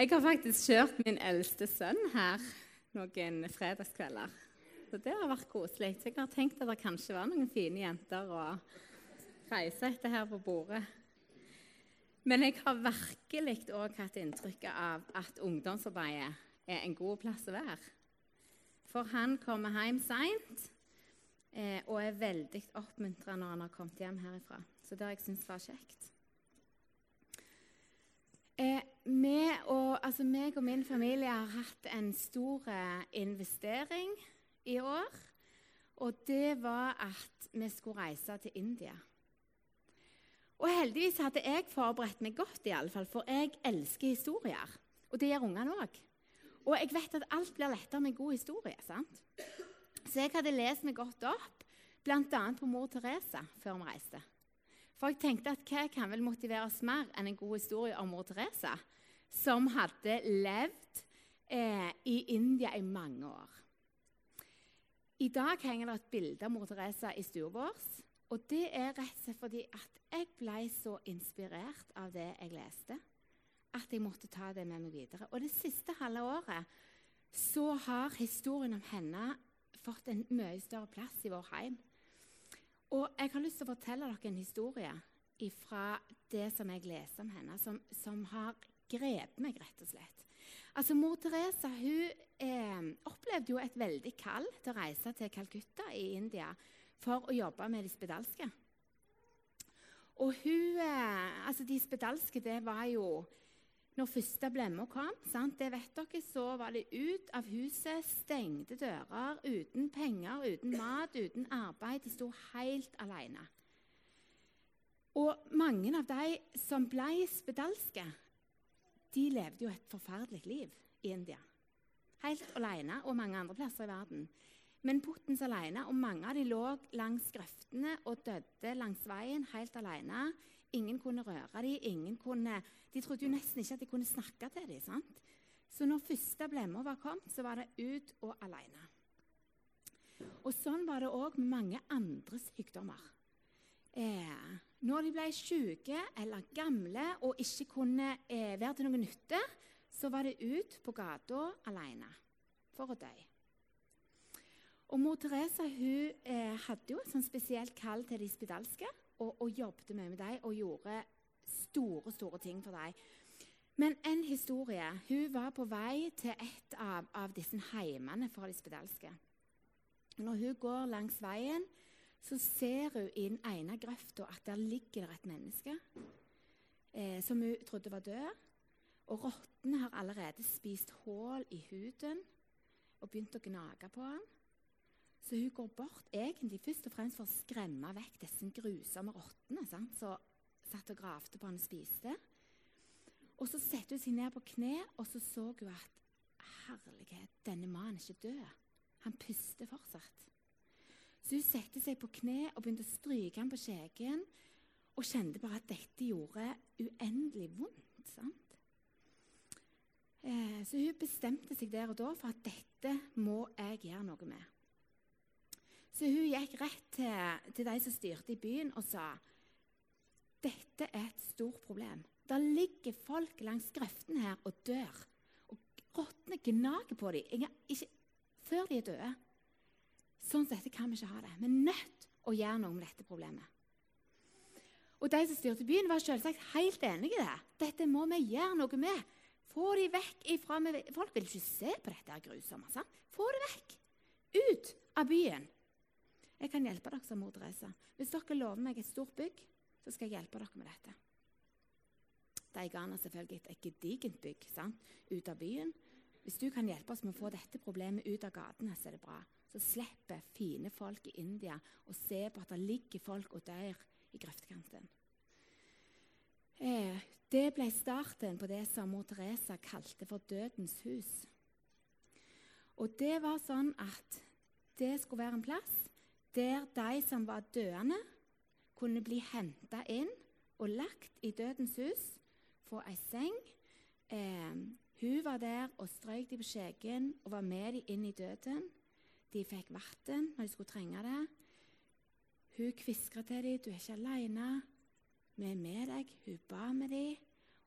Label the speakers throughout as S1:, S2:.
S1: Jeg har faktisk kjørt min eldste sønn her noen fredagskvelder. Så det har vært koselig. Jeg har tenkt at det kanskje var noen fine jenter å reise etter her på bordet. Men jeg har virkelig òg hatt inntrykk av at ungdomsarbeidet er en god plass å være. For han kommer hjem seint eh, og er veldig oppmuntra når han har kommet hjem herifra. Så det har jeg syntes var kjekt. Eh, og, altså meg og min familie har hatt en stor eh, investering i år. Og det var at vi skulle reise til India. Og heldigvis hadde jeg forberedt meg godt, i alle fall, for jeg elsker historier. Og det gjør ungene òg. Og jeg vet at alt blir lettere med god historie. sant? Så jeg hadde lest meg godt opp, bl.a. på mor Teresa, før vi reiste. For jeg tenkte at hva kan vel motivere oss mer enn en god historie om mor Teresa, som hadde levd eh, i India i mange år. I dag henger det et bilde av mor Teresa i stua vår. Og det er rett og slett fordi at jeg ble så inspirert av det jeg leste, at jeg måtte ta det med meg videre. Og det siste halve året så har historien om henne fått en mye større plass i vår heim. Og jeg har lyst til å fortelle dere en historie fra det som jeg leser om henne, som, som har grepet meg, rett og slett. Altså, Mor Teresa hun eh, opplevde jo et veldig kall til å reise til Calcutta i India for å jobbe med de spedalske. Og hun, eh, altså De spedalske det var jo Når første blemma kom, sant, det vet dere, så var det ut av huset, stengte dører, uten penger, uten mat, uten arbeid. De sto helt alene. Og mange av de som ble spedalske, de levde jo et forferdelig liv i India. Helt alene, og mange andre plasser i verden. Men Puttens alene, og mange av de lå langs grøftene og døde langs veien helt alene. Ingen kunne røre dem. kunne... De trodde jo nesten ikke at de kunne snakke til dem. sant? Så når første blemma var kommet, så var det ut og alene. Og Sånn var det òg med mange andre sykdommer. Eh, når de ble syke eller gamle og ikke kunne eh, være til noen nytte, så var det ut på gata alene for å dø. Og Mor Teresa hun, eh, hadde jo et sånn spesielt kall til de spedalske og, og jobbet mye med dem og gjorde store, store ting for dem. Men en historie. Hun var på vei til et av, av disse heimene for de spedalske. Når hun går langs veien, så ser hun i den ene grøfta at der ligger et menneske eh, som hun trodde var død. Og rottene har allerede spist hull i huden og begynt å gnage på ham. Så hun går bort egentlig først og fremst for å skremme vekk disse grusomme rottene som satt og gravde på han og spiste. Og så setter hun seg ned på kne, og så så hun at herlighet, denne mannen er ikke død. Han puster fortsatt. Så hun setter seg på kne og begynte å stryke ham på skjeggen. Og kjente bare at dette gjorde uendelig vondt. sant? Eh, så hun bestemte seg der og da for at dette må jeg gjøre noe med. Så hun gikk rett til, til de som styrte i byen, og sa dette er et stort problem. Der ligger folk langs grøftene her og dør. Og rottene gnager på dem ikke, før de er døde. Sånn som dette kan vi ikke ha det. Vi er nødt å gjøre noe med dette problemet. Og De som styrte byen, var selvsagt helt enige i det. Dette må vi gjøre noe med. Få de vekk ifra Folk vil ikke se på dette grusomme. Sant? Få det vekk. Ut av byen. Jeg kan hjelpe dere, sa mor Therese. Hvis dere lover meg et stort bygg, så skal jeg hjelpe dere med dette. De ga henne selvfølgelig et gedigent bygg sant? ut av byen. Hvis du kan hjelpe oss med å få dette problemet ut av gatene, så er det bra. Så slipper fine folk i India å se på at det ligger folk og dør i grøftkanten. Eh, det ble starten på det som mor Teresa kalte for Dødens hus. Og det var sånn at det skulle være en plass der de som var døende, kunne bli henta inn og lagt i dødens hus, få ei seng. Eh, hun var der og strøk dem på skjeggen og var med dem inn i døden. De fikk vann når de skulle trenge det. Hun kviskra til dem 'Du er ikke alene. Vi er med deg.' Hun ba med dem.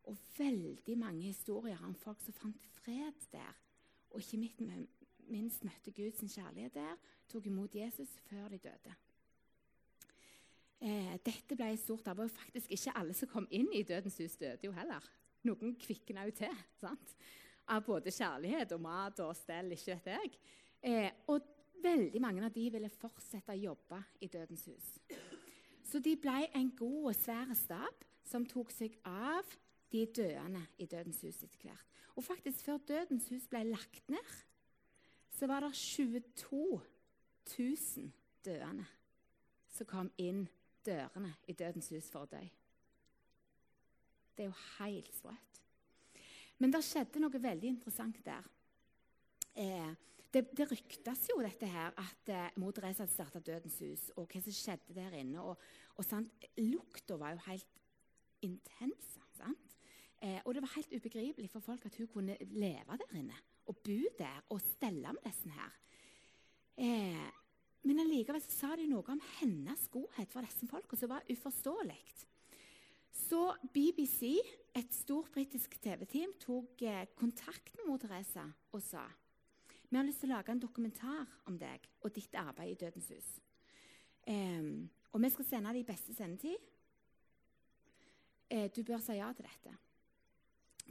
S1: Og veldig mange historier om folk som fant fred der, og ikke minst møtte Guds kjærlighet der, tok imot Jesus før de døde. Eh, dette ble stort. Det var faktisk ikke alle som kom inn i Dødens hus, døde jo heller. Noen kvikna jo til sant? av både kjærlighet og mat og stell, ikke vet jeg. Eh, og veldig mange av de ville fortsette å jobbe i Dødens hus. Så de ble en god og svær stab som tok seg av de døende i Dødens hus etter hvert. Og faktisk før Dødens hus ble lagt ned, så var det 22 000 døende som kom inn dørene i Dødens hus for å dø. Det er jo helt sprøtt. Men det skjedde noe veldig interessant der. Eh, det, det ryktes jo dette her at eh, mor Therese hadde starta Dødens hus, og hva som skjedde der inne. Og, og Lukta var jo helt intens. Sant? Eh, og det var helt ubegripelig for folk at hun kunne leve der inne og bo der og stelle med disse her. Eh, men allikevel sa de noe om hennes godhet for disse folka som var uforståelig. Så BBC, et stort britisk TV-team, tok eh, kontakt med mor Teresa og sa vi har lyst til å lage en dokumentar om deg og ditt arbeid i Dødens hus. Eh, og vi skal sende det i beste sendetid. Eh, du bør si ja til dette.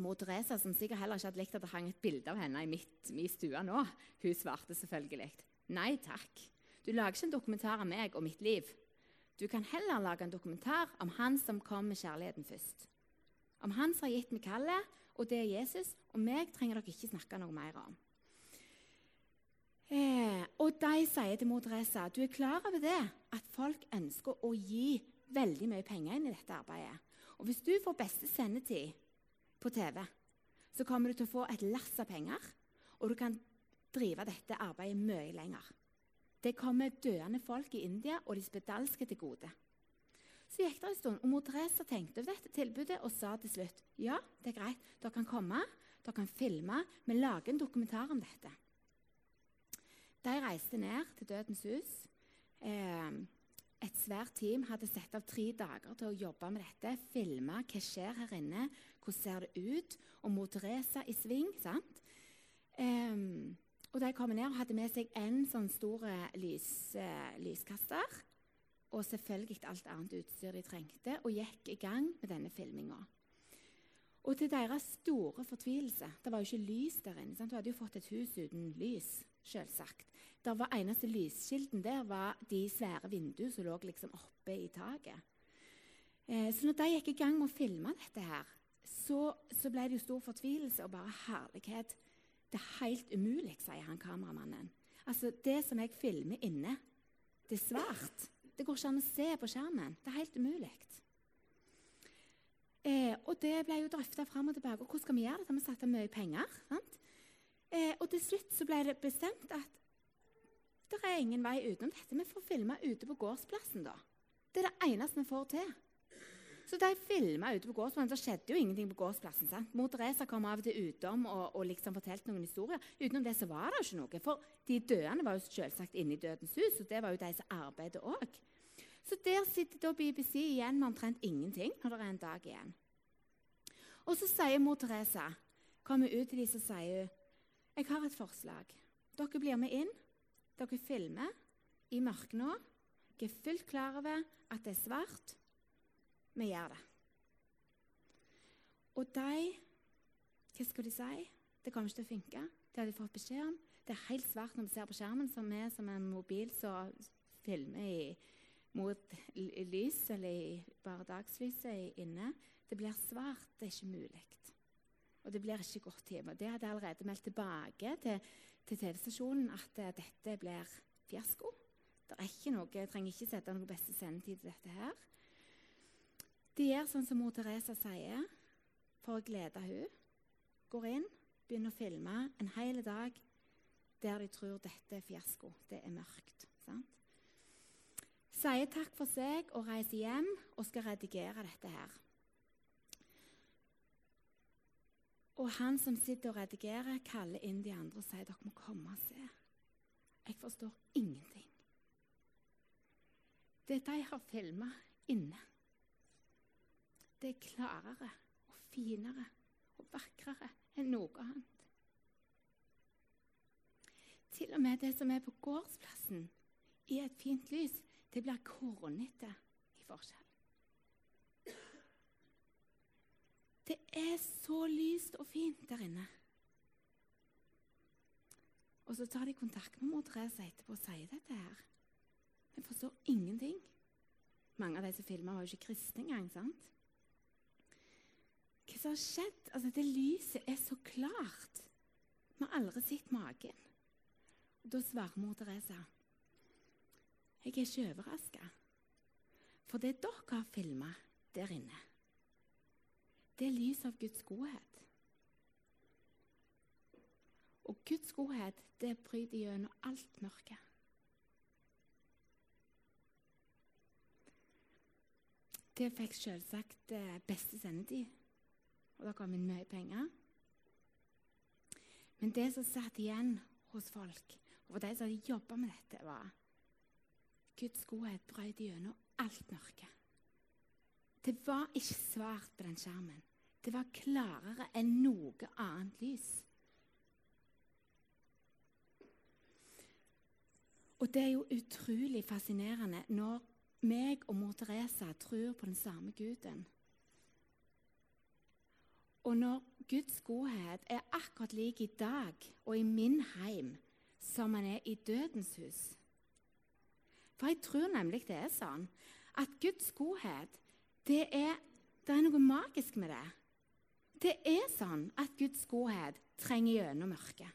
S1: Mor Teresa, som sikkert heller ikke hadde likt at det hang et bilde av henne i mitt, min stue nå, hun svarte selvfølgelig nei takk. Du lager ikke en dokumentar om meg og mitt liv. Du kan heller lage en dokumentar om han som kom med kjærligheten først. Om han som har gitt meg kallet, og det er Jesus. Og meg trenger dere ikke snakke noe mer om. Eh, og de sier til mor Teresa du er klar over det, at folk ønsker å gi veldig mye penger inn i dette arbeidet. Og hvis du får beste sendetid på TV, så kommer du til å få et lass av penger, og du kan drive dette arbeidet mye lenger. Det kommer døende folk i India og de spedalske til gode. Så gikk det en stund, og mor Teresa tenkte over dette tilbudet og sa til slutt ja, det er greit, dere kan komme, dere kan filme, vi lager en dokumentar om dette. De reiste ned til Dødens hus. Eh, et svært team hadde satt av tre dager til å jobbe med dette. Filme hva skjer her inne, hvordan ser det ut, og mor Teresa i sving. sant? Um, og jeg kom ned, hadde med seg en sånn stor lys, uh, lyskaster og selvfølgelig alt annet utstyr de trengte, og gikk i gang med denne filminga. Og til deres store fortvilelse Det var jo ikke lys der inne. Sant? Du hadde jo fått et hus uten lys, selvsagt. Der var Eneste lyskilden der var de svære vinduene som lå liksom oppe i taket. Eh, så når de gikk i gang med å filme dette, her, så, så ble det jo stor fortvilelse og bare herlighet det er helt umulig, sier han kameramannen. Altså, Det som jeg filmer inne, det er svart. Det går ikke an å se på skjermen. Det er helt umulig. Eh, og det ble jo drøfta fram og tilbake. Og hvordan skal vi gjøre dette? Vi satte mye penger. Eh, og til slutt så ble det bestemt at det er ingen vei utenom dette. Vi får filme ute på gårdsplassen, da. Det er det eneste vi får til. Så de filma ute på gårdsplassen. Det skjedde jo ingenting på gårdsplassen. sant? Mor Teresa kom av og til utom og, og liksom fortalte noen historier. Utenom det så var det jo ikke noe. For de døende var jo selvsagt inne i Dødens hus, og det var jo de som arbeidet òg. Så der sitter da BBC igjen med omtrent ingenting når det er en dag igjen. Og så sier mor Teresa, kommer ut til de som sier hun, jeg har et forslag. Dere blir med inn. Dere filmer i mørket nå. Jeg er fullt klar over at det er svart vi gjør det. Og de Hva skal de si? Det kommer ikke til å funke. Det har de fått beskjed om. Det er helt svart når vi ser på skjermen, som er som en mobil som filmer i, mot lys, eller bare dagslyset inne. Det blir svart. Det er ikke mulig. Og det blir ikke godt hjemme. Det hadde jeg allerede meldt tilbake til, til TV-stasjonen at uh, dette blir fiasko. Det er ikke noe, Jeg trenger ikke sette noen beste sendetid til dette her. De gjør sånn som mor Teresa sier, for å glede hun. Går inn, begynner å filme en hel dag der de tror dette er fiasko. Det er mørkt. sant? Sier takk for seg og reiser hjem og skal redigere dette her. Og han som sitter og redigerer, kaller inn de andre og sier dere må komme og se. Jeg forstår ingenting. Det de har filma inne det er klarere og finere og vakrere enn noe annet. Til og med det som er på gårdsplassen, i et fint lys, det blir kornete i forskjell. Det er så lyst og fint der inne. Og så tar de kontakt med mor Therese etterpå og sier dette her. Vi forstår ingenting. Mange av de som filmer, var jo ikke kristne engang. sant? Som har skjedd? Altså, Det lyset er så klart. Vi har aldri sett maken. Og Da svarer mor Teresa jeg er ikke overraska. For det dere har filma der inne, det er lys av Guds godhet. Og Guds godhet, det bryter gjennom alt mørke. Det fikk selvsagt eh, beste sendetid, og det kom inn mye penger. Men det som satt igjen hos folk, og for de som hadde jobba med dette, var Guds godhet brøt gjennom alt mørke. Det var ikke svart på den skjermen. Det var klarere enn noe annet lys. Og det er jo utrolig fascinerende når meg og mor Teresa tror på den samme guden. Og når Guds godhet er akkurat lik i dag og i min heim som han er i dødens hus. For jeg tror nemlig det er sånn at Guds godhet det er, det er noe magisk med det. Det er sånn at Guds godhet trenger gjennom mørket.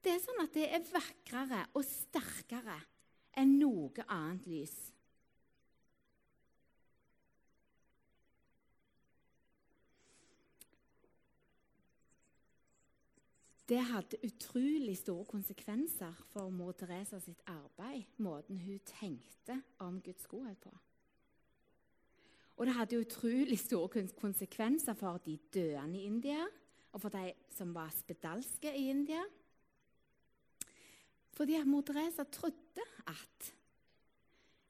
S1: Det er sånn at det er vakrere og sterkere enn noe annet lys. Det hadde utrolig store konsekvenser for mor Teresa sitt arbeid, måten hun tenkte om Guds godhet på. Og det hadde utrolig store konsekvenser for de døende i India, og for de som var spedalske i India. Fordi mor Teresa trodde at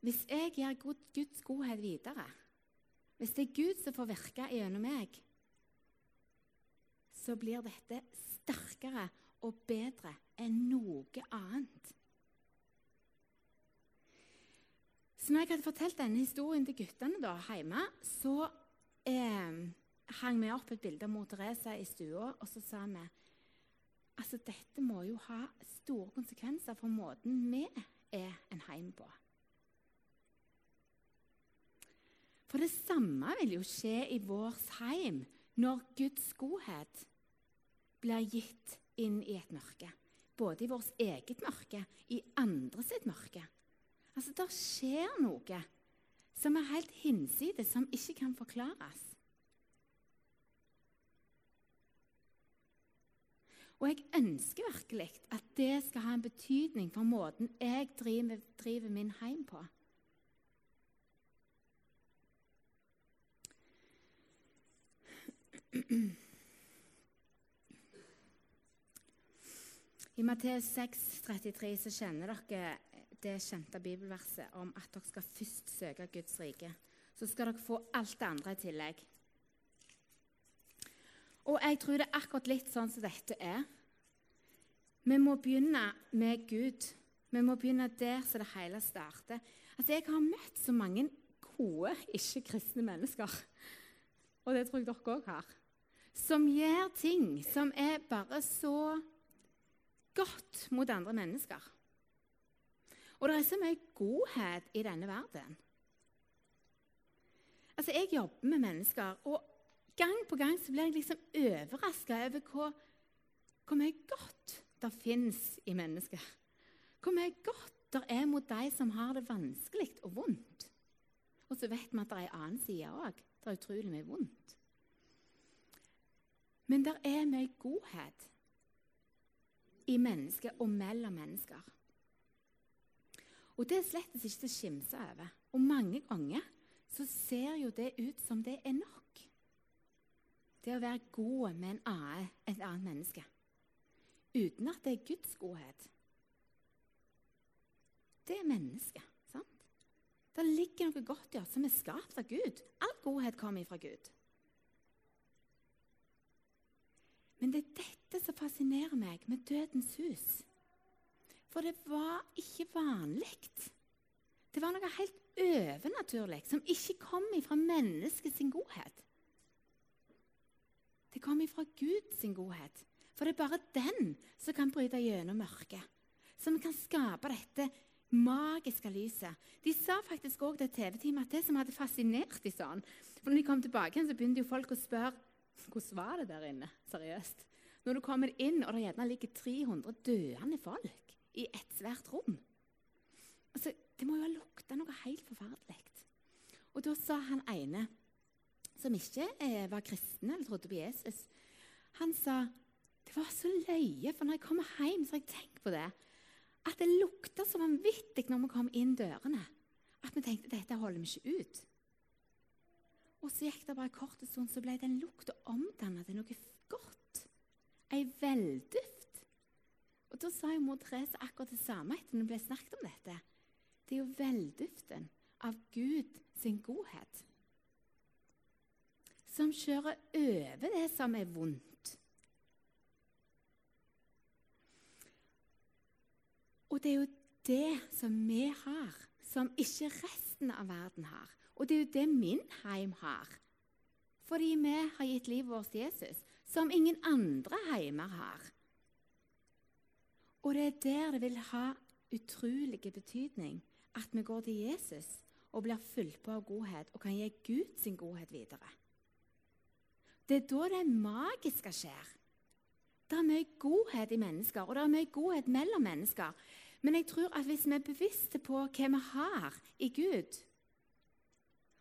S1: hvis jeg gir Guds godhet videre, hvis det er Gud som får virke gjennom meg, så blir dette sterkere og bedre enn noe annet. Så når jeg hadde fortalt denne historien til guttene da, hjemme, så eh, hang vi opp et bilde av mor Teresa i stua, og så sa vi altså dette må jo ha store konsekvenser for måten vi er en heim på. For det samme vil jo skje i vårt heim når Guds godhet blir gitt inn i et mørke. Både i vårt eget mørke, i andre sitt mørke. Altså, Det skjer noe som er helt hinsides, som ikke kan forklares. Og jeg ønsker virkelig at det skal ha en betydning for måten jeg driver, driver min heim på. I Matteus 6, 33 så kjenner dere det kjente bibelverset om at dere skal først søke Guds rike. Så skal dere få alt det andre i tillegg. Og jeg tror det er akkurat litt sånn som dette er. Vi må begynne med Gud. Vi må begynne der så det hele starter. Altså, Jeg har møtt så mange gode, ikke-kristne mennesker, og det tror jeg dere òg har, som gjør ting som er bare så godt mot andre mennesker. Og det er så mye godhet i denne verden. Altså, Jeg jobber med mennesker, og gang på gang så blir jeg liksom overraska over hvor, hvor, mye godt det fins i mennesker. Hvor mye godt det er mot de som har det vanskelig og vondt. Og så vet vi at det er en annen side òg. Det er utrolig mye vondt. Men det er mye godhet i mennesker og mellom mennesker. Og det er slett ikke til å skimse over. Og mange ganger så ser jo det ut som det er nok. Det å være god med en annen, et annet menneske. Uten at det er Guds godhet. Det er mennesket. sant? Det ligger noe godt i oss som er skapt av Gud. All godhet kommer fra Gud. Men det er dette som fascinerer meg med Dødens hus. For det var ikke vanlig. Det var noe helt overnaturlig som ikke kom ifra menneskets godhet. Det kom ifra Guds godhet. For det er bare den som kan bryte gjennom mørket. Som kan skape dette magiske lyset. De sa faktisk òg til TV-teamet at det som hadde fascinert dem sånn For når de kom tilbake, så begynte jo folk å spørre hvordan var det der inne. Seriøst. Når du kommer inn, og det gjerne ligger 300 døende folk i et svært rom altså, Det må jo ha lukta noe helt forferdelig. Og da sa han ene, som ikke eh, var kristen eller trodde på Jesus, han sa det var så løye, for når jeg kommer hjem, så har jeg tenkt på det. At det lukta så vanvittig når vi kom inn dørene. At vi tenkte dette holder vi ikke ut. Og så gikk det bare en kort stund, så ble den lukta omdanna til noe godt. Ei velduft. Og da sa jo mor Therese akkurat det samme etter det ble snakket om dette. Det er jo velduften av Gud sin godhet som kjører over det som er vondt. Og det er jo det som vi har, som ikke resten av verden har. Og det er jo det min heim har. Fordi vi har gitt livet vårt til Jesus, som ingen andre heimer har. Og det er der det vil ha utrolig betydning at vi går til Jesus og blir fulgt på av godhet og kan gi Gud sin godhet videre. Det er da det magiske skjer. Det er mye godhet i mennesker, og det er mye godhet mellom mennesker. Men jeg tror at hvis vi er bevisste på hva vi har i Gud,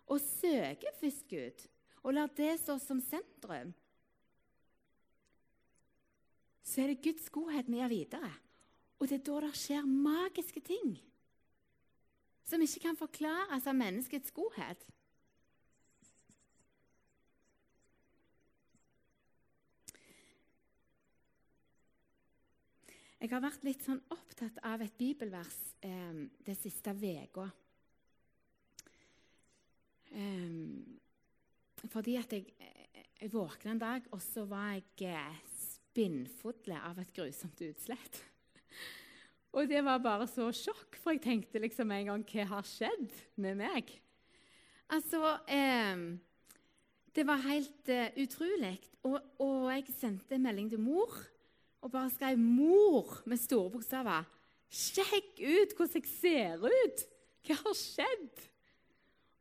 S1: og søker først Gud, og lar det stå som sentrum, så er det Guds godhet vi gjør videre. Og det er da det skjer magiske ting som ikke kan forklares av menneskets godhet. Jeg har vært litt sånn opptatt av et bibelvers eh, det siste uka. Fordi at jeg, jeg våkna en dag, og så var jeg spinnfodle av et grusomt utslett. Og det var bare så sjokk, for jeg tenkte liksom en gang Hva har skjedd med meg? Altså eh, Det var helt eh, utrolig. Og, og jeg sendte melding til mor og bare skrev 'mor' med store bokstaver. Sjekk ut hvordan jeg ser ut! Hva har skjedd?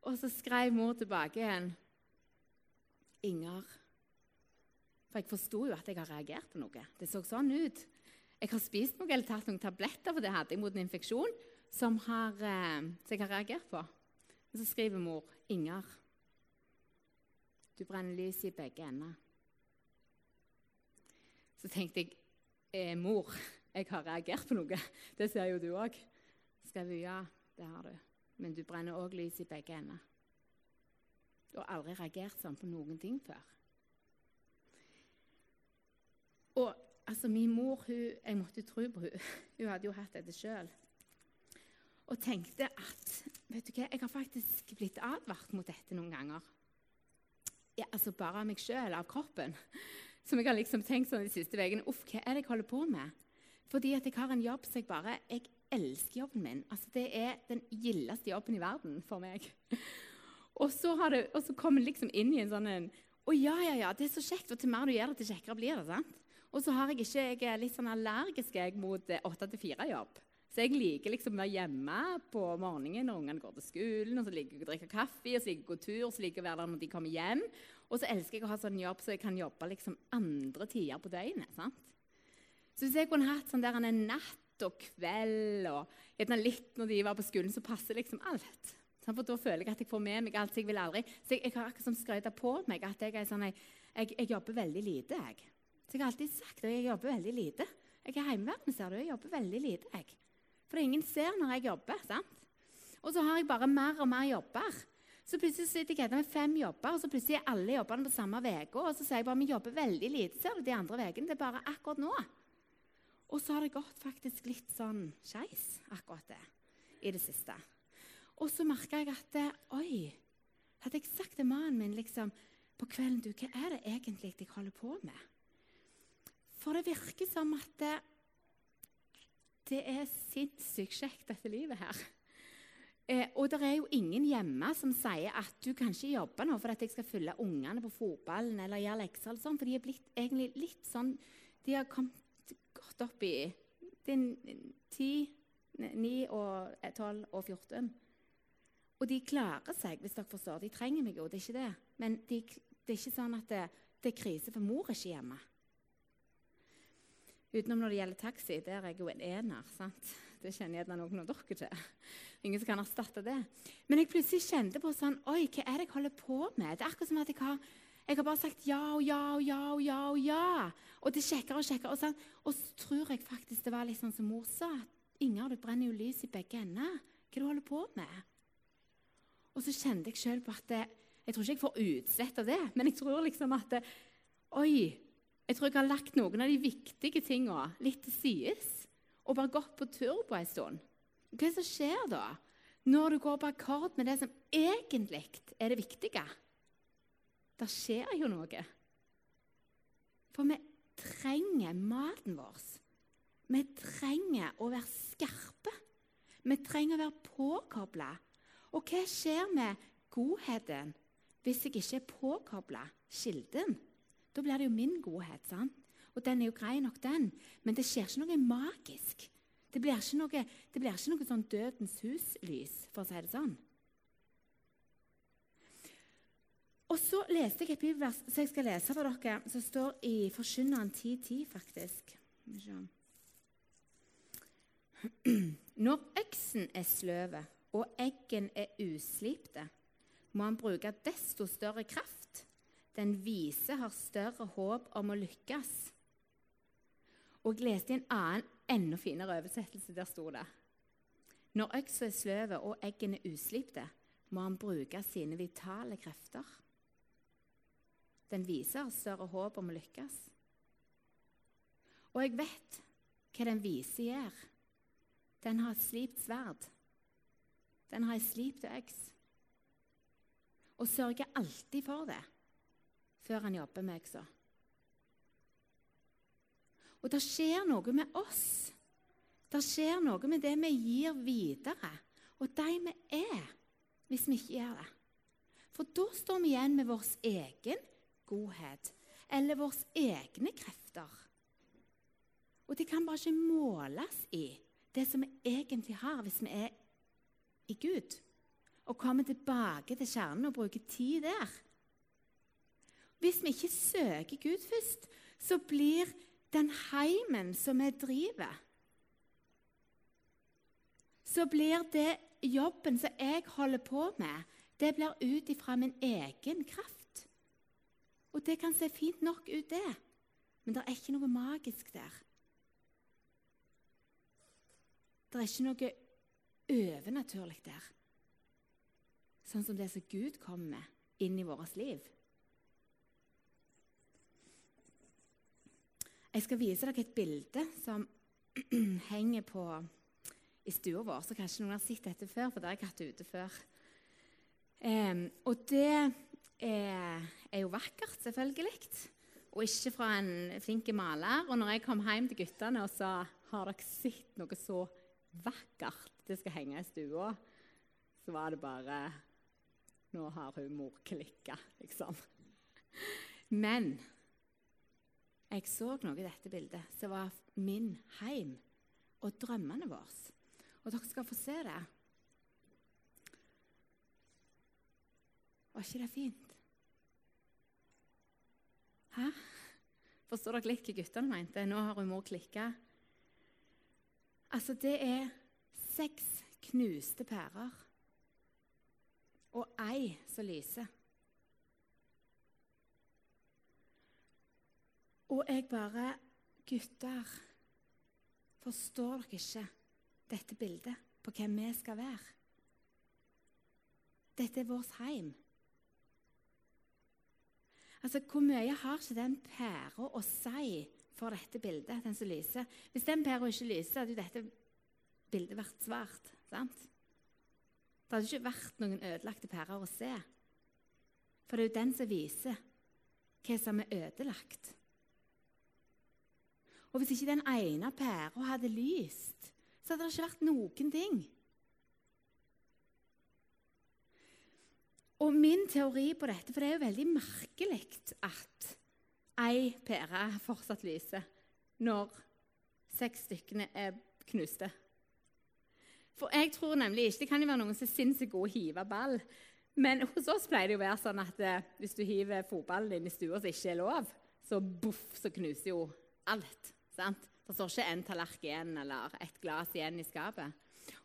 S1: Og så skrev mor tilbake igjen. Inger. For jeg forsto jo at jeg har reagert på noe. Det så sånn ut. Jeg har spist noe eller tatt noen tabletter, for det hadde jeg mot en infeksjon som, har, eh, som jeg har reagert på. Og så skriver mor Inger. Du brenner lys i begge ender. Så tenkte jeg eh, 'Mor, jeg har reagert på noe.' Det ser jo du òg. Skrev hun ja, det har du. Men du brenner òg lys i begge ender. Har aldri reagert sånn på noen ting før. Og altså, min mor hun, Jeg måtte tro på henne. Hun hadde jo hatt dette sjøl. Og tenkte at vet du hva, jeg har faktisk blitt advart mot dette noen ganger. Ja, altså Bare av meg sjøl, av kroppen som jeg har liksom tenkt sånn de siste ukene Uff, hva er det jeg holder på med? Fordi at jeg har en jobb som jeg bare Jeg elsker jobben min. Altså, det er den gildeste jobben i verden for meg. Og så, det, og så kom jeg liksom inn i en sånn en, Å ja, ja, ja, det er så kjekt. Og til mer du gjør det, til kjekkere blir det. sant? Og så har jeg ikke, jeg er litt sånn allergisk jeg, mot eh, åtte til fire-jobb. Så jeg liker liksom å være hjemme på morgenen når ungene går til skolen. og Så liker jeg å drikke kaffe, og så liker jeg å gå tur, og så liker jeg å være der når de kommer hjem. Og så elsker jeg å ha sånn jobb så jeg kan jobbe liksom andre tider på døgnet. sant? Så hvis jeg kunne hatt sånn der en natt og kveld og litt når de var på skolen, så passer liksom alt. For da føler jeg at jeg får med meg alt. Jeg vil aldri, så jeg, jeg har akkurat som skrøyta på meg at jeg, sånn, jeg, jeg, jobber veldig lite. jeg. Så jeg har alltid sagt at jeg jobber veldig lite. Jeg er hjemmeværende, ser du. Jeg jobber veldig lite. jeg. For ingen ser når jeg jobber. sant? Og så har jeg bare mer og mer jobber. Så plutselig sitter jeg med fem jobber, og så plutselig er alle jobbene på samme uke. Og så sier jeg bare vi jobber veldig lite ser du, de andre ukene. Det er bare akkurat nå. Og så har det gått faktisk litt sånn skeis akkurat det i det siste. Og så merka jeg at Oi, hadde jeg sagt til mannen min liksom, på kvelden du, Hva er det egentlig jeg holder på med? For det virker som at det, det er sinnssykt kjekt, dette livet her. Eh, og det er jo ingen hjemme som sier at du kan ikke jobbe nå for at jeg skal følge ungene på fotballen eller gjøre lekser. eller sånn, For de er blitt egentlig litt sånn De har kommet godt opp i 10, 9, og 12 og 14. Og de klarer seg, hvis dere forstår. De trenger meg jo, det er ikke det. Men de, det er ikke sånn at det, det er krise, for mor er ikke hjemme. Utenom når det gjelder taxi. Der er jeg jo en ener. sant? Det kjenner gjerne noen av dere til. Ingen som kan erstatte det. Men jeg plutselig kjente på sånn Oi, hva er det jeg holder på med? Det er akkurat som at jeg har, jeg har bare sagt ja og ja og ja og ja. Og ja. Og det sjekker og sjekker. Og, sånn. og så tror jeg faktisk det var litt sånn som mor sa. Inger, du brenner jo lys i begge ender. Hva er det du holder på med? Og så kjente jeg sjøl på at Jeg tror ikke jeg får utslett av det, men jeg tror liksom at Oi, jeg tror jeg har lagt noen av de viktige tingene litt til sides og bare gått på tur på en stund. Hva som skjer da, når du går på akkord med det som egentlig er det viktige? Det skjer jo noe. For vi trenger maten vår. Vi trenger å være skarpe. Vi trenger å være påkobla. Og hva skjer med godheten hvis jeg ikke er påkobla kilden? Da blir det jo min godhet. sant? Og den er jo grei nok, den. Men det skjer ikke noe magisk. Det blir ikke noe, blir ikke noe sånn Dødens hus-lys, for å si det sånn. Og så leste jeg et bibelvers som jeg skal lese for dere, som står i Forkynneren 10.10, faktisk. Når øksen er sløve og eggen er uslipte, må han bruke desto større kraft den vise har større håp om å lykkes. Og jeg leste i en annen, enda finere oversettelse. Der sto det Når øksa er sløve og eggene uslipte, må han bruke sine vitale krefter. Den vise har større håp om å lykkes. Og jeg vet hva den vise gjør. Den har et slipt sverd. Den har ei slipt øks. Og sørger alltid for det før han jobber med øksa. Og det skjer noe med oss. Det skjer noe med det vi gir videre, og de vi er, hvis vi ikke gjør det. For da står vi igjen med vår egen godhet eller våre egne krefter. Og det kan bare ikke måles i det som vi egentlig har, hvis vi er i Gud. Og kommer tilbake til kjernen og bruker tid der. Hvis vi ikke søker Gud først, så blir den heimen som vi driver Så blir det jobben som jeg holder på med, det blir ut ifra min egen kraft. Og det kan se fint nok ut, det, men det er ikke noe magisk der. Det er ikke noe overnaturlig der, sånn som det som Gud kommer med inn i vårt liv. Jeg skal vise dere et bilde som henger på i stua vår. Så kanskje noen har sett dette før, for det har jeg hatt ute før. Um, og det er, er, jo vakkert, selvfølgelig. Og ikke fra en flink maler. Og når jeg kom hjem til guttene og sa har dere sett noe så vakkert det skal henge i stua, så var det bare Nå har hun mor klikka, liksom. Men jeg så noe i dette bildet som var min heim og drømmene våre. Og dere skal få se det. Var ikke det fint? Hæ? Forstår dere litt hva guttene mente? Nå har hun mor klikka. Altså, det er seks knuste pærer og ei som lyser. Og jeg bare Gutter, forstår dere ikke dette bildet på hvem vi skal være? Dette er vårt heim. Altså, Hvor mye har ikke den pæra å si for dette bildet, den som lyser? Hvis den pæra ikke lyser, hadde jo dette bildet vært svart. sant? Det hadde ikke vært noen ødelagte pærer å se. For det er jo den som viser hva som er ødelagt. Og hvis ikke den ene pæra hadde lyst, så hadde det ikke vært noen ting. Og min teori på dette, for det er jo veldig merkelig at ei pære fortsatt lyser når seks stykkene er knuste. For jeg tror nemlig ikke Det kan jo være noen som er sinnssykt gode å hive ball. Men hos oss pleier det å være sånn at eh, hvis du hiver fotballen inn i stua som ikke er lov, så boff, så knuser jo alt. sant? Det står ikke en tallerken igjen eller et glass igjen i skapet.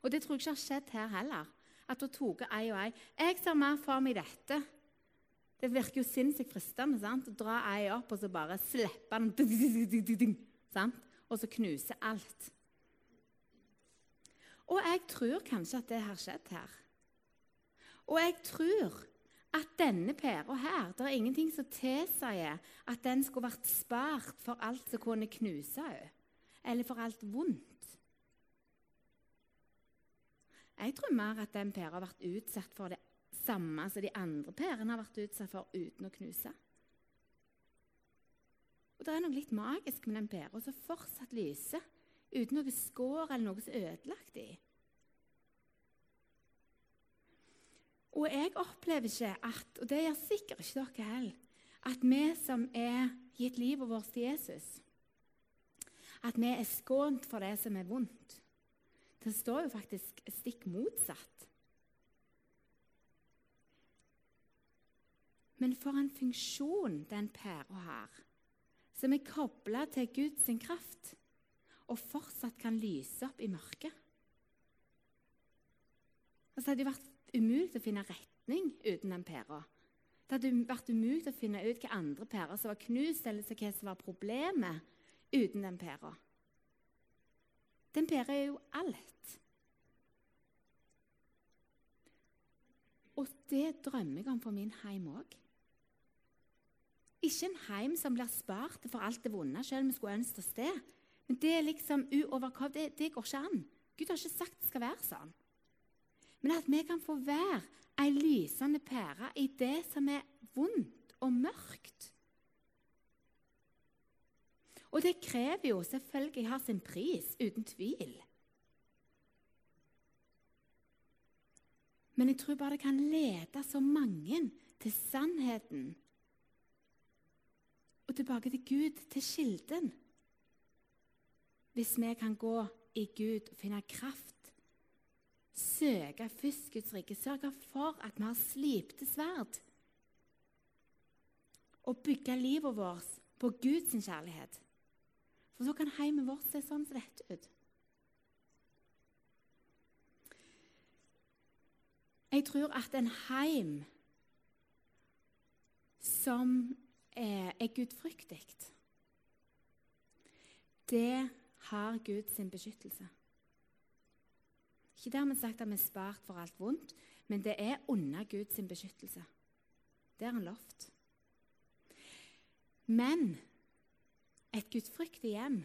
S1: Og det tror jeg ikke har skjedd her heller. At hun tok ei og ei. Jeg ser mer for meg dette. Det virker jo sinnssykt fristende sant? å dra ei opp og så bare slippe den sant? Og så knuse alt. Og jeg tror kanskje at det har skjedd her. Og jeg tror at denne pæra her Det er ingenting som tilsier at den skulle vært spart for alt som kunne knuse henne, eller for alt vondt. Jeg tror mer at den pæra har vært utsatt for det samme som de andre pærene har vært utsatt for uten å knuse. Og Det er noe litt magisk med den pæra som fortsatt lyser, uten noe skår eller noe som er ødelagt i. Og jeg opplever ikke at, og det gjør sikkert ikke dere heller, at vi som er gitt livet vårt til Jesus, at vi er skånt for det som er vondt. Det står jo faktisk stikk motsatt. Men for en funksjon den pæra har, som er kobla til Guds kraft, og fortsatt kan lyse opp i mørket. Altså, det hadde vært umulig å finne retning uten den pæra. Det hadde vært umulig å finne ut hva andre pærer som var knust, eller hva som var problemet, uten den pæra. Den pæra er jo alt. Og det drømmer jeg om for min heim òg. Ikke en heim som blir spart for alt det vonde, selv om vi skulle ønske oss det. Men det er liksom uoverkom, det, det går ikke an. Gud har ikke sagt det skal være sånn. Men at vi kan få være ei lysende pære i det som er vondt og mørkt. Og det krever jo selvfølgelig har sin pris, uten tvil. Men jeg tror bare det kan lede så mange til sannheten og tilbake til Gud, til kilden. Hvis vi kan gå i Gud og finne kraft, søke først Guds rike, sørge for at vi har slipte sverd, og bygge livet vårt på Guds kjærlighet. For så kan heimen vårt se sånn som dette ut. Jeg tror at en heim som er gudfryktig, det har Gud sin beskyttelse. Ikke dermed sagt at vi er spart for alt vondt, men det er under Guds beskyttelse. Det har han lovt. Men et gudfryktig hjem,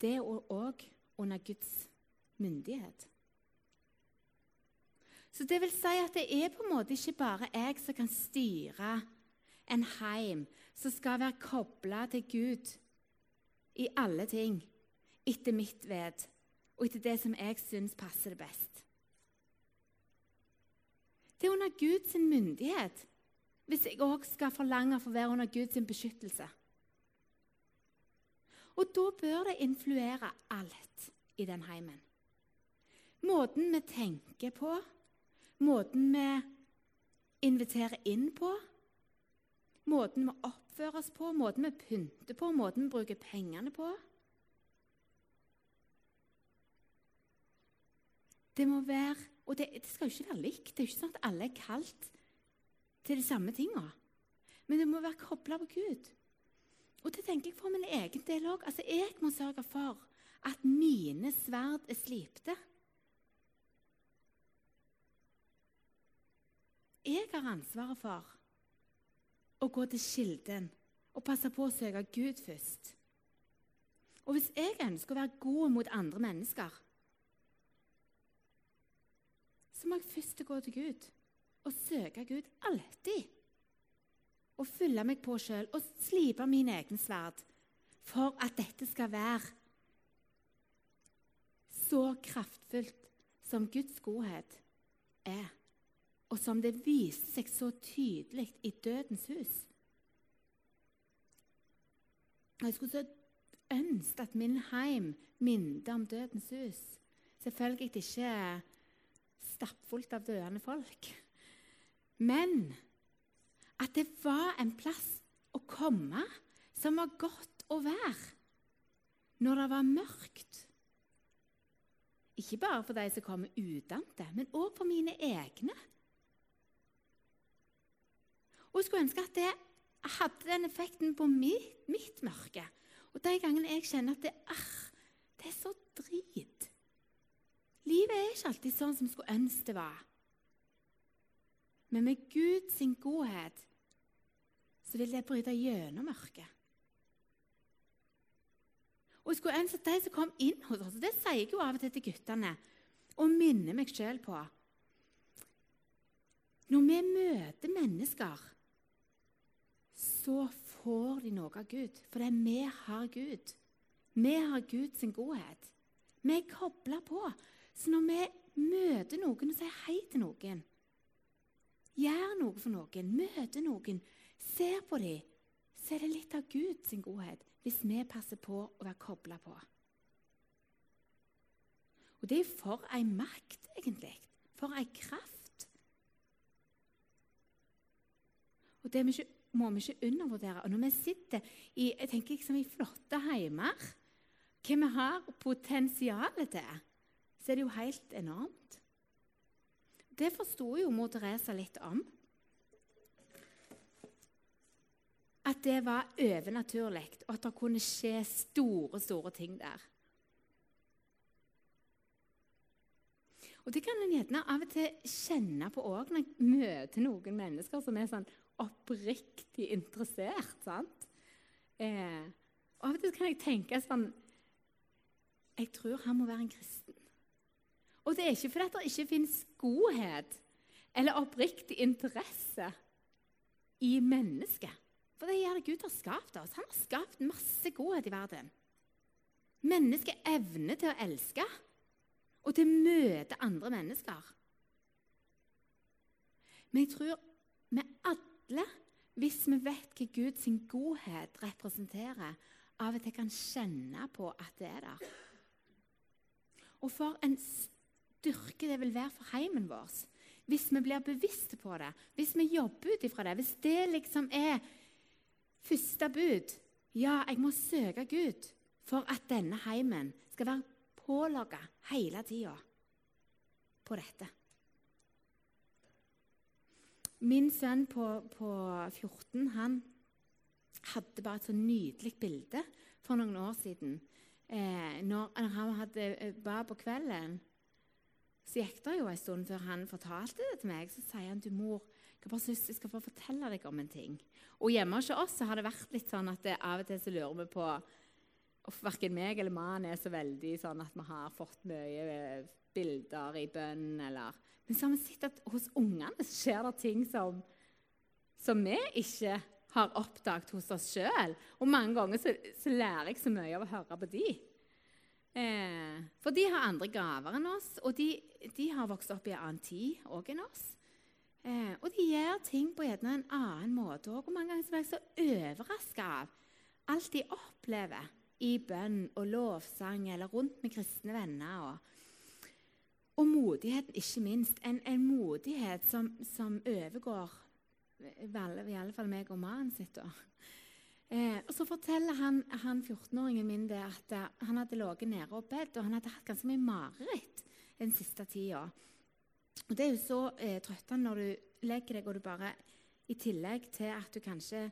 S1: det er òg under Guds myndighet. Så det vil si at det er på en måte ikke bare jeg som kan styre en heim som skal være kobla til Gud i alle ting, etter mitt ved og etter det som jeg syns passer det best. Det er under Guds myndighet hvis jeg òg skal forlange for å være under Guds beskyttelse. Og da bør det influere alt i den heimen. Måten vi tenker på, måten vi inviterer inn på, måten vi oppfører oss på, måten vi pynter på, måten vi bruker pengene på. Det må være, Og det, det skal jo ikke være likt. Det er jo ikke sånn at alle er kalt til de samme tinga. Men det må være kobla på Gud. Og det tenker jeg for min egen del òg. Altså, jeg må sørge for at mine sverd er slipte. Jeg har ansvaret for å gå til kilden og passe på å søke Gud først. Og hvis jeg ønsker å være god mot andre mennesker, så må jeg først gå til Gud og søke Gud alltid. Og fylle meg på sjøl og slipe mine egne sverd. for at dette skal være så kraftfullt som Guds godhet er, og som det viste seg så tydelig i dødens hus. Jeg skulle så ønske at min heim minnet om dødens hus. Selvfølgelig ikke stappfullt av døende folk. Men at det var en plass å komme som var godt å være når det var mørkt. Ikke bare for de som kommer utenat, men òg for mine egne. Og Jeg skulle ønske at det hadde den effekten på mitt, mitt mørke. Og de gangene jeg kjenner at det, ah, det er så drit Livet er ikke alltid sånn som vi skulle ønske det var. Men med Guds godhet så vil det bryte gjennom mørket. Og jeg skulle ønske at de som kom inn hos oss, det sier jeg jo av og til til guttene, og minner meg sjøl på Når vi møter mennesker, så får de noe av Gud, For vi har Gud. Vi har Guds godhet. Vi er kobla på. Så når vi møter noen og sier hei til noen, gjør noe for noen, møter noen, ser på dem, så er det litt av Guds godhet hvis vi passer på å være kobla på. Og det er for ei makt, egentlig. For ei kraft. Og det må vi ikke undervurdere. Og når vi sitter i, jeg tenker liksom i flotte heimer, hva vi har potensialet til, så er det jo helt enormt. Det forsto jo mor Teresa litt om. at det var overnaturlig, og at det kunne skje store, store ting der. Og Det kan en gjerne av og til kjenne på òg når jeg møter noen mennesker som er sånn oppriktig interessert. sant? Eh, og Av og til kan jeg tenke sånn Jeg tror han må være en kristen. Og det er ikke fordi det ikke finnes godhet eller oppriktig interesse i mennesket. For det gjør det Gud har skapt oss. Han har skapt masse godhet i verden. Mennesket evner til å elske og til å møte andre mennesker. Men jeg tror vi alle, hvis vi vet hva Guds godhet representerer, av og til kan kjenne på at det er der. Og for en styrke det vil være for heimen vår hvis vi blir bevisste på det, hvis vi jobber ut ifra det, hvis det liksom er Første bud ja, jeg må søke Gud for at denne heimen skal være pålogga hele tida på dette. Min sønn på, på 14 han hadde bare et så nydelig bilde for noen år siden. Eh, når, han hadde eh, ba på kvelden, så gikk det jo en stund før han fortalte det til meg. Så sier han til mor jeg bare synes jeg skal få fortelle deg om en ting. Og Hjemme hos oss så har det vært litt sånn at det, av og til så lurer vi på Verken meg eller mannen er så veldig sånn at vi har fått mye eh, bilder i bønn. eller... Men så har vi sett at hos ungene skjer det ting som, som vi ikke har oppdaget hos oss sjøl. Og mange ganger så, så, lærer jeg så mye av å høre på de. Eh, for de har andre gaver enn oss, og de, de har vokst opp i en annen tid òg enn oss. Eh, og de gjør ting på en annen måte òg. Og mange ganger blir jeg så overraska av alt de opplever i bønn og lovsang eller rundt med kristne venner. Og, og modigheten, ikke minst. En, en modighet som, som, overgår i alle fall meg og mannen sitt. Eh, og Så forteller han, han 14-åringen min det at uh, han hadde ligget nede og bedt, og han hadde hatt ganske mye mareritt den siste tida. Og Det er jo så eh, trøttende når du legger deg og du bare I tillegg til at du kanskje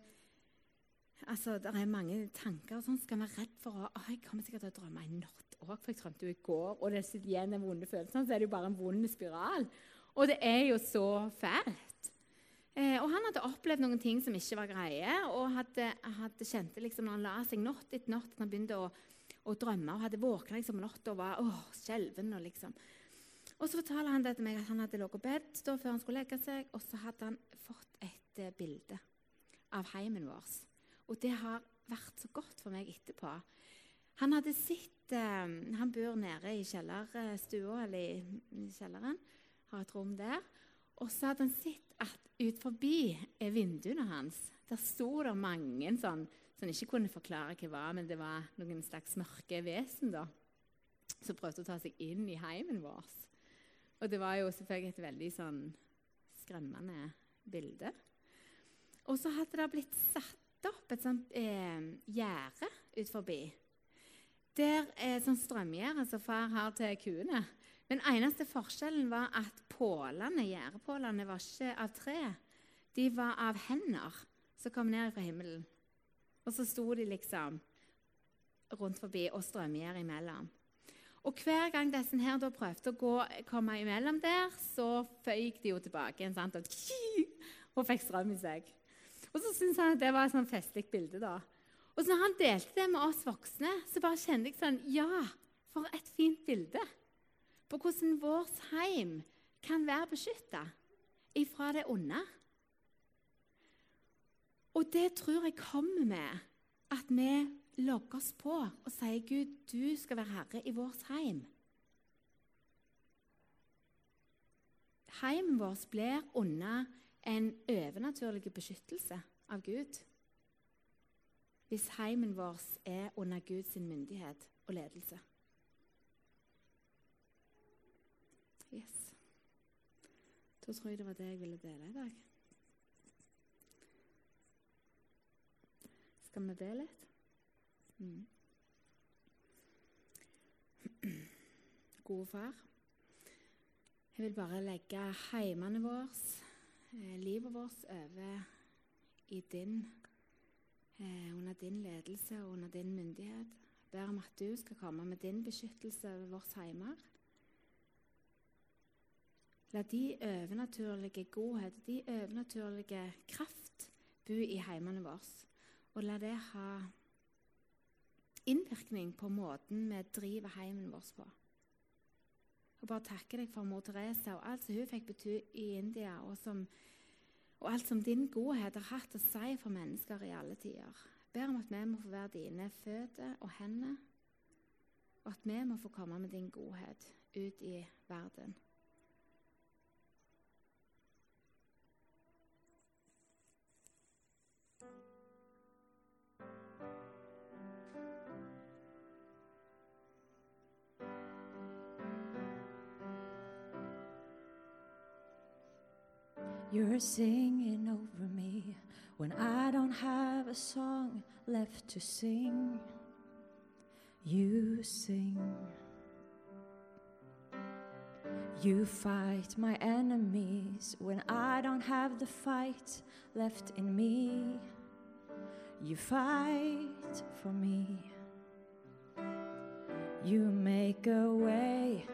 S1: altså Det er mange tanker og sånn, så skal være redd for å, å Jeg kommer sikkert til å drømme i natt òg, for jeg drømte jo i går. Og det sitter igjen en vonde følelse, så er det jo bare en vond spiral. Og det er jo så fælt. Eh, og han hadde opplevd noen ting som ikke var greie, og hadde, hadde kjente liksom når han la seg natt etter natt, han begynte å, å drømme og hadde våkna liksom, natt og var åh, skjelven. og liksom og Så fortalte han det til meg at han hadde ligget på bed før han skulle legge seg, og så hadde han fått et uh, bilde av heimen vår. Og det har vært så godt for meg etterpå. Han hadde sett eh, Han bor nede i kjellerstua, eller i, kjelleren. Har et rom der. Og så hadde han sett at ut forbi er vinduene hans der sto det mange sånn som ikke kunne forklare hva det var, men det var noen slags mørke vesen da, som prøvde å ta seg inn i heimen vår. Og det var jo selvfølgelig et veldig sånn skremmende bilde. Og så hadde det blitt satt opp et sånt eh, gjerde ut forbi. Der er sånn strømgjerde som far har til kuene. Men eneste forskjellen var at pålene, gjerdepålene var ikke av tre. De var av hender som kom ned fra himmelen. Og så sto de liksom rundt forbi og strømgjerde imellom. Og hver gang disse her da prøvde å gå, komme imellom der, så føyk de jo tilbake igjen sant? Og, og fikk strøm i seg. Og så syntes han at det var et sånn festlig bilde. da. Og så når han delte det med oss voksne, så bare kjente jeg sånn Ja, for et fint bilde på hvordan vårt heim kan være beskytta ifra det onde. Og det tror jeg kommer med at vi logger oss på og sier Gud, du skal være herre i vårt heim. Heimen vår blir under en overnaturlig beskyttelse av Gud hvis heimen vår er under Guds myndighet og ledelse. Yes. Da tror jeg det var det jeg ville dele i dag. Skal vi be litt? Mm. Gode far, jeg vil bare legge heimene våre, eh, livet vårt, over i din eh, under din ledelse og under din myndighet. Ber om at du skal komme med din beskyttelse over vårt heimer. La de overnaturlige godhet, de overnaturlige kraft, bo i heimene våre. Og la det ha innvirkning på måten vi driver heimen vår på. Og bare takke deg for mor Therese og alt som hun fikk bety i India, og som og alt som din godhet har hatt å si for mennesker i alle tider. Ber om at vi må få være dine føtter og hender, og at vi må få komme med din godhet ut i verden.
S2: You're singing over me when I don't have a song left to sing. You sing. You fight my enemies when I don't have the fight left in me. You fight for me. You make a way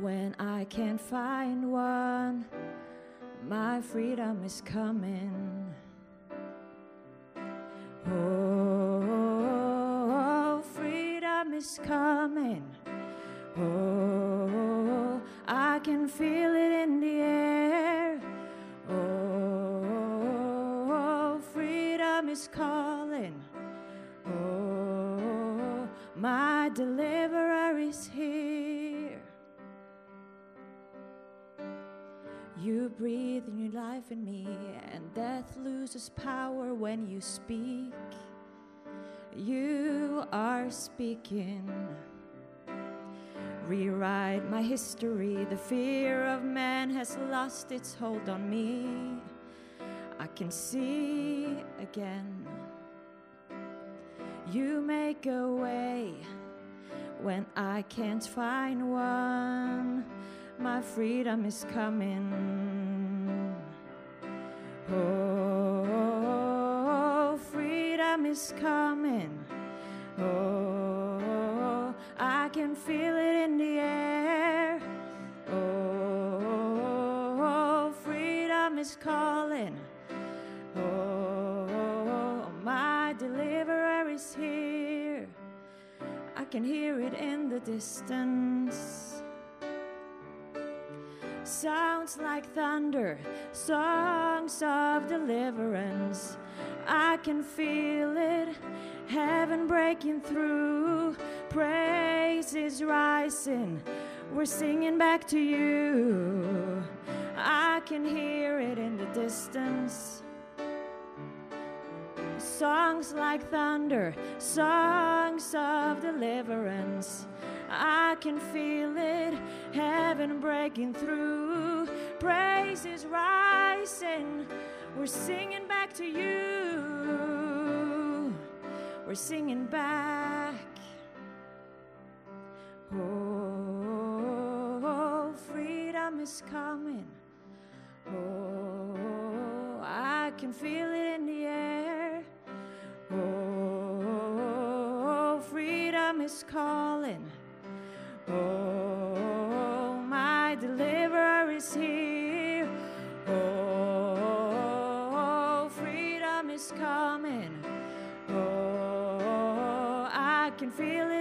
S2: when I can't find one. My freedom is coming. Oh, freedom is coming. Oh, I can feel it breathe new life in me, and death loses power when you speak. You are speaking. Rewrite my history. The fear of man has lost its hold on me. I can see again. You make a way when I can't find one. My freedom is coming. Oh, freedom is coming. Oh, I can feel it in the air. Oh, freedom is calling. Oh, my deliverer is here. I can hear it in the distance. Sounds like thunder, songs of deliverance. I can feel it, heaven breaking through, praise is rising. We're singing back to you. I can hear it in the distance. Songs like thunder, songs of deliverance. I can feel it, heaven breaking through, praise is rising. We're singing back to you. We're singing back. Oh, freedom is coming. Oh, I can feel it in the air. Oh, freedom is calling. Oh, my deliverer is here. Oh, freedom is coming. Oh, I can feel it